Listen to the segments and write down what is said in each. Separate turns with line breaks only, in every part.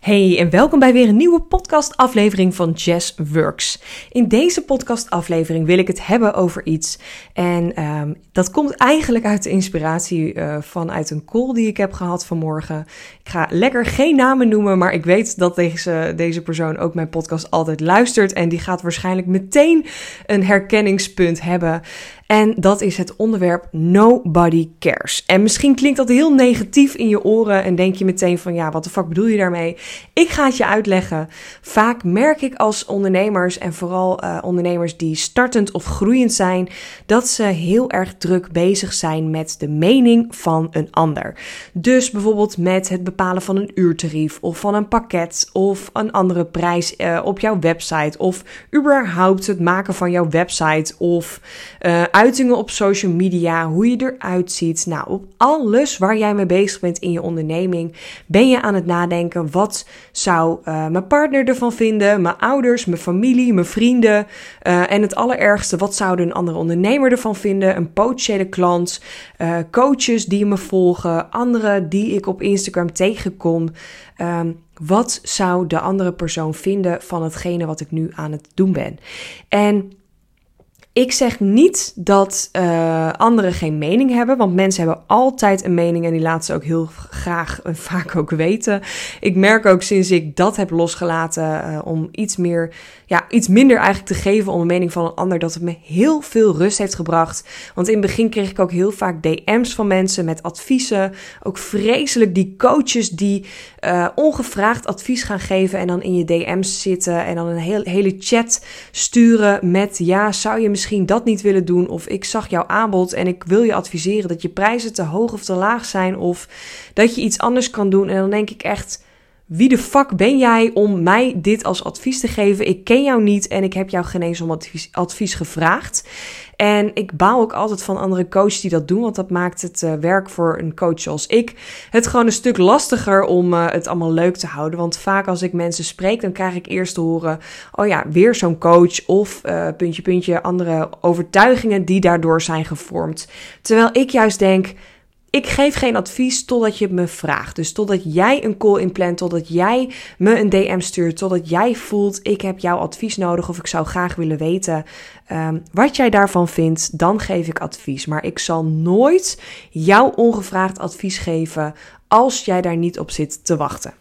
Hey en welkom bij weer een nieuwe podcastaflevering van Jazz Works. In deze podcastaflevering wil ik het hebben over iets. En um, dat komt eigenlijk uit de inspiratie uh, vanuit een call die ik heb gehad vanmorgen. Ik ga lekker geen namen noemen, maar ik weet dat deze, deze persoon ook mijn podcast altijd luistert. En die gaat waarschijnlijk meteen een herkenningspunt hebben. En dat is het onderwerp Nobody Cares. En misschien klinkt dat heel negatief in je oren en denk je meteen van ja, wat de fuck bedoel je daarmee? Ik ga het je uitleggen. Vaak merk ik als ondernemers en vooral uh, ondernemers die startend of groeiend zijn, dat ze heel erg druk bezig zijn met de mening van een ander. Dus bijvoorbeeld met het bepalen van een uurtarief of van een pakket of een andere prijs uh, op jouw website of überhaupt het maken van jouw website of uh, uitingen op social media, hoe je eruit ziet. Nou, op alles waar jij mee bezig bent in je onderneming, ben je aan het nadenken: wat zou uh, mijn partner ervan vinden, mijn ouders, mijn familie, mijn vrienden. Uh, en het allerergste, wat zou een andere ondernemer ervan vinden, een potentiële klant, uh, coaches die me volgen, anderen die ik op Instagram tegenkom. Um, wat zou de andere persoon vinden van hetgene wat ik nu aan het doen ben? En ik zeg niet dat uh, anderen geen mening hebben, want mensen hebben altijd een mening en die laten ze ook heel graag en vaak ook weten. Ik merk ook sinds ik dat heb losgelaten uh, om iets meer, ja, iets minder eigenlijk te geven om een mening van een ander, dat het me heel veel rust heeft gebracht. Want in het begin kreeg ik ook heel vaak DM's van mensen met adviezen. Ook vreselijk die coaches die ongevraagd advies gaan geven en dan in je DM's zitten en dan een hele chat sturen met ja, zou je misschien misschien dat niet willen doen. Of ik zag jouw aanbod en ik wil je adviseren dat je prijzen te hoog of te laag zijn. Of dat je iets anders kan doen. En dan denk ik echt. Wie de fuck ben jij om mij dit als advies te geven? Ik ken jou niet en ik heb jou geen eens om advies, advies gevraagd. En ik baal ook altijd van andere coaches die dat doen, want dat maakt het uh, werk voor een coach zoals ik het gewoon een stuk lastiger om uh, het allemaal leuk te houden. Want vaak als ik mensen spreek, dan krijg ik eerst te horen: oh ja, weer zo'n coach of uh, puntje, puntje, andere overtuigingen die daardoor zijn gevormd. Terwijl ik juist denk ik geef geen advies totdat je me vraagt. Dus totdat jij een call inplant, totdat jij me een DM stuurt, totdat jij voelt: ik heb jouw advies nodig of ik zou graag willen weten um, wat jij daarvan vindt, dan geef ik advies. Maar ik zal nooit jou ongevraagd advies geven als jij daar niet op zit te wachten.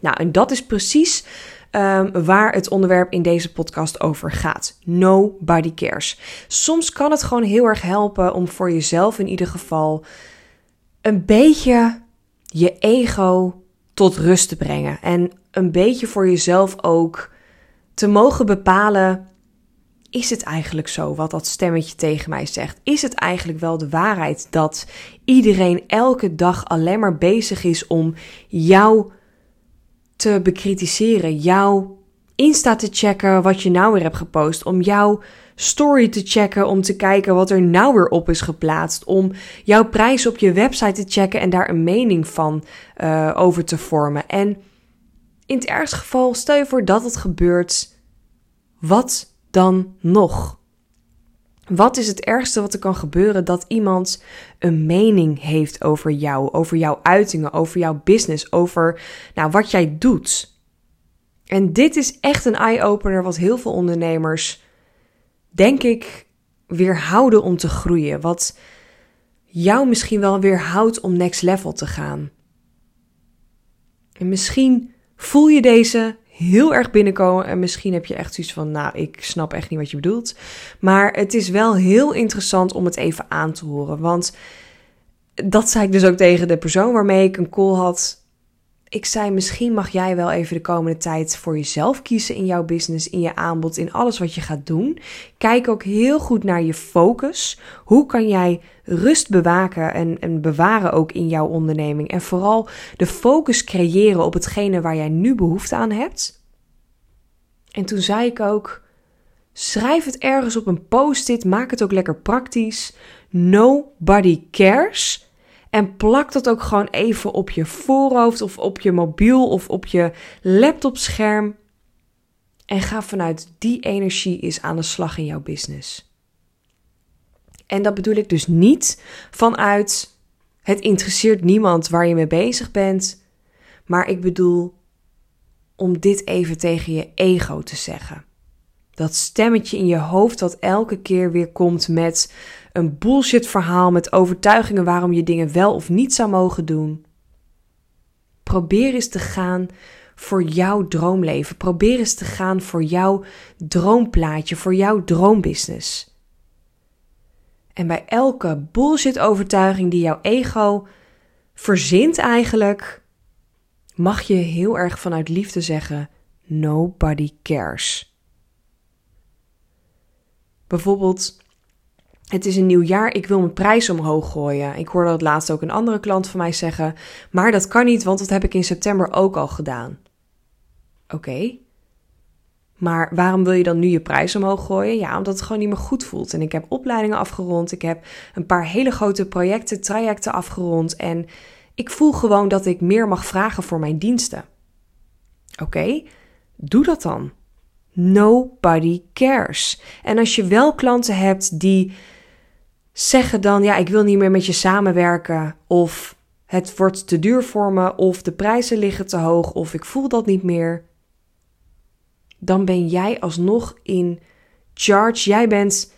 Nou, en dat is precies um, waar het onderwerp in deze podcast over gaat. Nobody cares. Soms kan het gewoon heel erg helpen om voor jezelf in ieder geval een beetje je ego tot rust te brengen. En een beetje voor jezelf ook te mogen bepalen: is het eigenlijk zo wat dat stemmetje tegen mij zegt? Is het eigenlijk wel de waarheid dat iedereen elke dag alleen maar bezig is om jou te bekritiseren, jouw Insta te checken wat je nou weer hebt gepost, om jouw story te checken, om te kijken wat er nou weer op is geplaatst, om jouw prijs op je website te checken en daar een mening van uh, over te vormen. En in het ergste geval, stel je voor dat het gebeurt, wat dan nog? Wat is het ergste wat er kan gebeuren dat iemand een mening heeft over jou, over jouw uitingen, over jouw business, over nou, wat jij doet? En dit is echt een eye-opener wat heel veel ondernemers, denk ik, weerhouden om te groeien. Wat jou misschien wel weerhoudt om next level te gaan. En misschien voel je deze heel erg binnenkomen. En misschien heb je echt zoiets van, nou, ik snap echt niet wat je bedoelt. Maar het is wel heel interessant om het even aan te horen. Want dat zei ik dus ook tegen de persoon waarmee ik een call had. Ik zei, misschien mag jij wel even de komende tijd voor jezelf kiezen in jouw business, in je aanbod, in alles wat je gaat doen. Kijk ook heel goed naar je focus. Hoe kan jij rust bewaken en, en bewaren ook in jouw onderneming? En vooral de focus creëren op hetgene waar jij nu behoefte aan hebt. En toen zei ik ook: schrijf het ergens op een post-it, maak het ook lekker praktisch. Nobody cares en plak dat ook gewoon even op je voorhoofd of op je mobiel of op je laptopscherm. En ga vanuit die energie eens aan de slag in jouw business. En dat bedoel ik dus niet vanuit het interesseert niemand waar je mee bezig bent. Maar ik bedoel om dit even tegen je ego te zeggen. Dat stemmetje in je hoofd dat elke keer weer komt met een bullshit verhaal, met overtuigingen waarom je dingen wel of niet zou mogen doen. Probeer eens te gaan voor jouw droomleven. Probeer eens te gaan voor jouw droomplaatje, voor jouw droombusiness. En bij elke bullshit overtuiging die jouw ego verzint eigenlijk, mag je heel erg vanuit liefde zeggen: Nobody cares. Bijvoorbeeld, het is een nieuw jaar, ik wil mijn prijs omhoog gooien. Ik hoorde dat laatst ook een andere klant van mij zeggen, maar dat kan niet, want dat heb ik in september ook al gedaan. Oké. Maar waarom wil je dan nu je prijs omhoog gooien? Ja, omdat het gewoon niet meer goed voelt. En ik heb opleidingen afgerond. Ik heb een paar hele grote projecten, trajecten afgerond. En ik voel gewoon dat ik meer mag vragen voor mijn diensten. Oké, doe dat dan. Nobody cares. En als je wel klanten hebt die zeggen dan: ja, ik wil niet meer met je samenwerken. Of het wordt te duur voor me. Of de prijzen liggen te hoog. Of ik voel dat niet meer dan ben jij alsnog in charge. Jij bent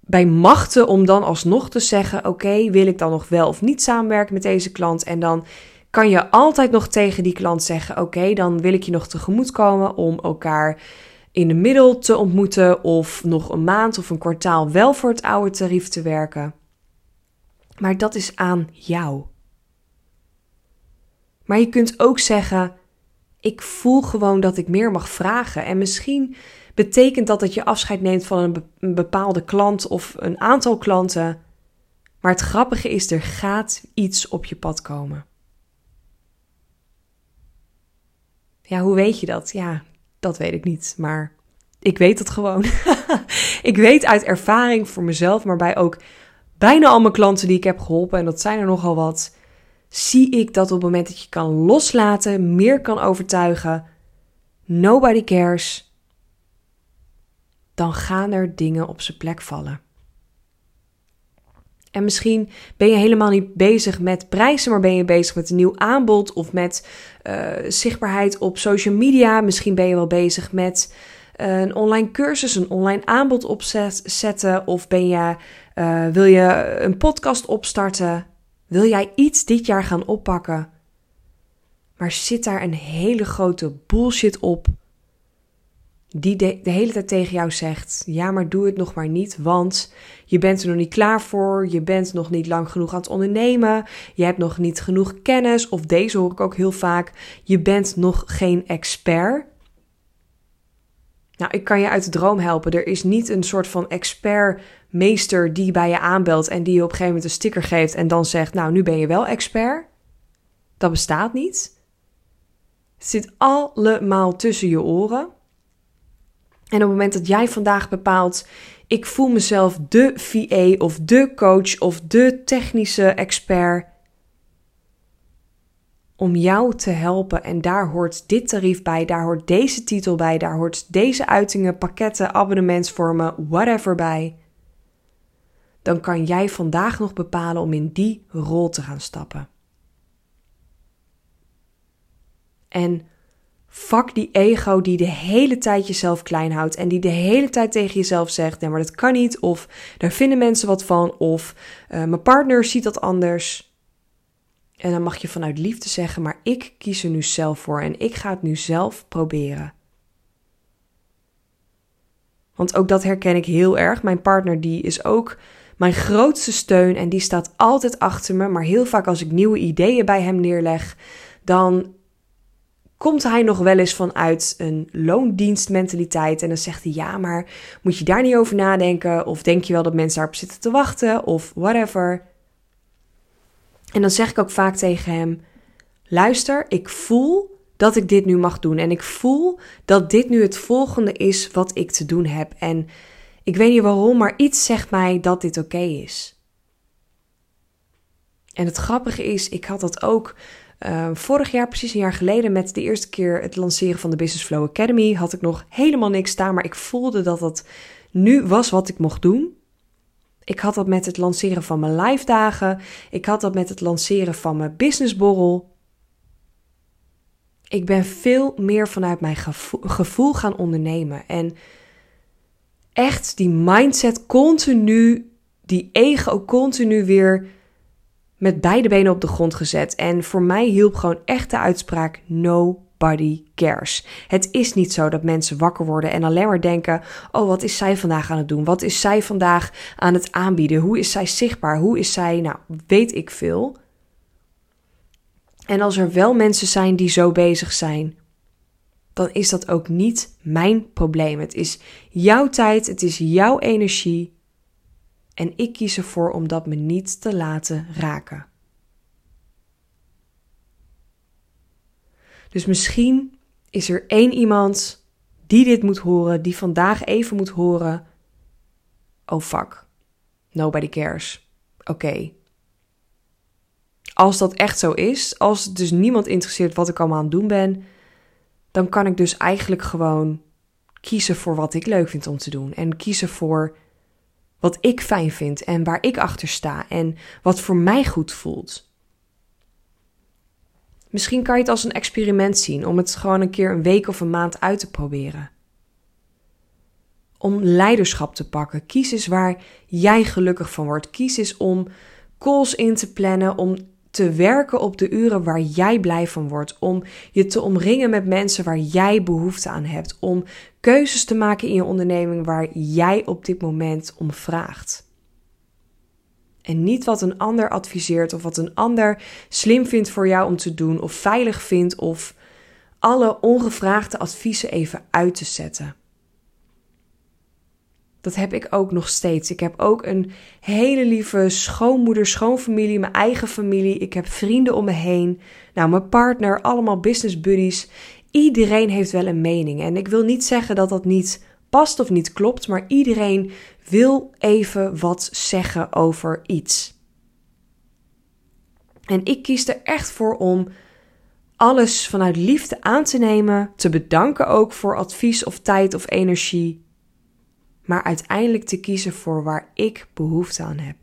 bij machten om dan alsnog te zeggen: Oké, wil ik dan nog wel of niet samenwerken met deze klant? En dan kan je altijd nog tegen die klant zeggen: Oké, dan wil ik je nog tegemoetkomen om elkaar in de middel te ontmoeten. Of nog een maand of een kwartaal wel voor het oude tarief te werken. Maar dat is aan jou. Maar je kunt ook zeggen: ik voel gewoon dat ik meer mag vragen. En misschien betekent dat dat je afscheid neemt van een bepaalde klant of een aantal klanten. Maar het grappige is, er gaat iets op je pad komen. Ja, hoe weet je dat? Ja, dat weet ik niet. Maar ik weet het gewoon. ik weet uit ervaring voor mezelf, maar bij ook bijna al mijn klanten die ik heb geholpen, en dat zijn er nogal wat zie ik dat op het moment dat je kan loslaten, meer kan overtuigen, nobody cares, dan gaan er dingen op zijn plek vallen. En misschien ben je helemaal niet bezig met prijzen, maar ben je bezig met een nieuw aanbod of met uh, zichtbaarheid op social media. Misschien ben je wel bezig met uh, een online cursus, een online aanbod opzetten. Of ben je, uh, wil je een podcast opstarten. Wil jij iets dit jaar gaan oppakken? Maar zit daar een hele grote bullshit op? Die de, hele tijd tegen jou zegt: Ja, maar doe het nog maar niet, want je bent er nog niet klaar voor. Je bent nog niet lang genoeg aan het ondernemen. Je hebt nog niet genoeg kennis. Of deze hoor ik ook heel vaak: Je bent nog geen expert. Nou, ik kan je uit de droom helpen. Er is niet een soort van expertmeester die bij je aanbelt en die je op een gegeven moment een sticker geeft en dan zegt: Nou, nu ben je wel expert. Dat bestaat niet. Het zit allemaal tussen je oren. En op het moment dat jij vandaag bepaalt: ik voel mezelf de VA of de coach of de technische expert om jou te helpen. En daar hoort dit tarief bij, daar hoort deze titel bij, daar hoort deze uitingen, pakketten, abonnementsvormen, whatever bij. Dan kan jij vandaag nog bepalen om in die rol te gaan stappen. En fuck die ego die de hele tijd jezelf klein houdt en die de hele tijd tegen jezelf zegt: nee, maar dat kan niet, of daar vinden mensen wat van, of uh, mijn partner ziet dat anders. En dan mag je vanuit liefde zeggen, maar ik kies er nu zelf voor en ik ga het nu zelf proberen. Want ook dat herken ik heel erg. Mijn partner die is ook mijn grootste steun en die staat altijd achter me. Maar heel vaak als ik nieuwe ideeën bij hem neerleg, dan komt hij nog wel eens vanuit een loondienstmentaliteit. En dan zegt hij: Ja, maar moet je daar niet over nadenken? Of denk je wel dat mensen daarop zitten te wachten? Of whatever. En dan zeg ik ook vaak tegen hem: luister, ik voel dat ik dit nu mag doen. En ik voel dat dit nu het volgende is wat ik te doen heb. En ik weet niet waarom, maar iets zegt mij dat dit oké is. En het grappige is, ik had dat ook uh, vorig jaar, precies een jaar geleden, met de eerste keer het lanceren van de Business Flow Academy. Had ik nog helemaal niks staan, maar ik voelde dat dat nu was wat ik mocht doen. Ik had dat met het lanceren van mijn live dagen. Ik had dat met het lanceren van mijn businessborrel. Ik ben veel meer vanuit mijn gevoel gaan ondernemen. En echt die mindset continu, die ego continu weer met beide benen op de grond gezet. En voor mij hielp gewoon echt de uitspraak: Nobody cares. Het is niet zo dat mensen wakker worden en alleen maar denken: Oh, wat is zij vandaag aan het doen? Wat is zij vandaag aan het aanbieden? Hoe is zij zichtbaar? Hoe is zij, nou, weet ik veel. En als er wel mensen zijn die zo bezig zijn, dan is dat ook niet mijn probleem. Het is jouw tijd, het is jouw energie. En ik kies ervoor om dat me niet te laten raken. Dus misschien is er één iemand die dit moet horen, die vandaag even moet horen. Oh fuck, nobody cares. Oké. Als dat echt zo is, als het dus niemand interesseert wat ik allemaal aan het doen ben, dan kan ik dus eigenlijk gewoon kiezen voor wat ik leuk vind om te doen. En kiezen voor wat ik fijn vind en waar ik achter sta en wat voor mij goed voelt. Misschien kan je het als een experiment zien om het gewoon een keer een week of een maand uit te proberen. Om leiderschap te pakken. Kies eens waar jij gelukkig van wordt. Kies eens om calls in te plannen, om te werken op de uren waar jij blij van wordt. Om je te omringen met mensen waar jij behoefte aan hebt. Om keuzes te maken in je onderneming waar jij op dit moment om vraagt. En niet wat een ander adviseert of wat een ander slim vindt voor jou om te doen of veilig vindt of alle ongevraagde adviezen even uit te zetten. Dat heb ik ook nog steeds. Ik heb ook een hele lieve schoonmoeder, schoonfamilie, mijn eigen familie. Ik heb vrienden om me heen. Nou, mijn partner, allemaal business buddies. Iedereen heeft wel een mening. En ik wil niet zeggen dat dat niet past of niet klopt, maar iedereen wil even wat zeggen over iets. En ik kies er echt voor om alles vanuit liefde aan te nemen, te bedanken ook voor advies of tijd of energie maar uiteindelijk te kiezen voor waar ik behoefte aan heb.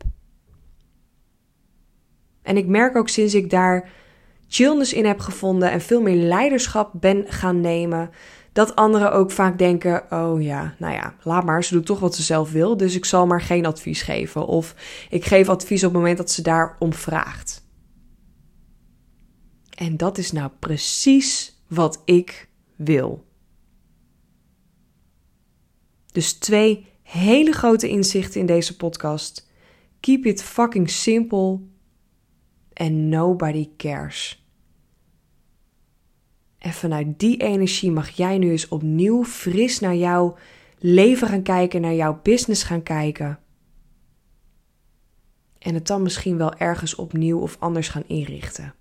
En ik merk ook sinds ik daar chillness in heb gevonden en veel meer leiderschap ben gaan nemen, dat anderen ook vaak denken: oh ja, nou ja, laat maar, ze doet toch wat ze zelf wil, dus ik zal maar geen advies geven. Of ik geef advies op het moment dat ze daarom vraagt. En dat is nou precies wat ik wil. Dus twee hele grote inzichten in deze podcast. Keep it fucking simple and nobody cares. En vanuit die energie mag jij nu eens opnieuw fris naar jouw leven gaan kijken, naar jouw business gaan kijken. En het dan misschien wel ergens opnieuw of anders gaan inrichten.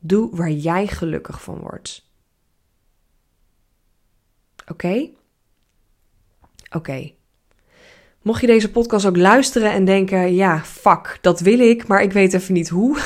Doe waar jij gelukkig van wordt. Oké? Oké. Mocht je deze podcast ook luisteren en denken: ja, fuck, dat wil ik, maar ik weet even niet hoe.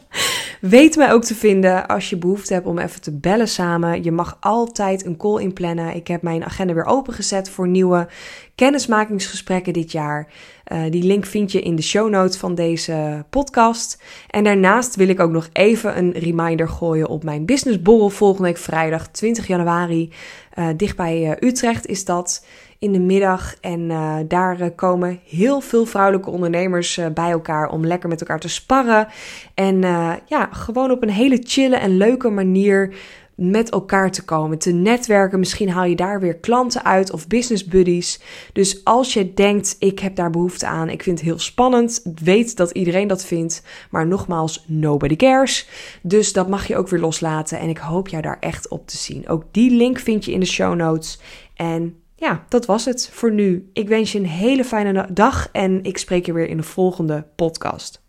weet mij ook te vinden als je behoefte hebt om even te bellen samen. Je mag altijd een call inplannen. Ik heb mijn agenda weer opengezet voor nieuwe kennismakingsgesprekken dit jaar. Uh, die link vind je in de show notes van deze podcast. En daarnaast wil ik ook nog even een reminder gooien op mijn businessborrel volgende week vrijdag 20 januari. Uh, dicht bij uh, Utrecht is dat in de middag. En uh, daar komen heel veel vrouwelijke ondernemers bij elkaar om lekker met elkaar te sparren. En ja, gewoon op een hele chille en leuke manier met elkaar te komen, te netwerken. Misschien haal je daar weer klanten uit of business buddies. Dus als je denkt, ik heb daar behoefte aan, ik vind het heel spannend, weet dat iedereen dat vindt, maar nogmaals, nobody cares. Dus dat mag je ook weer loslaten en ik hoop jou daar echt op te zien. Ook die link vind je in de show notes. En ja, dat was het voor nu. Ik wens je een hele fijne dag en ik spreek je weer in de volgende podcast.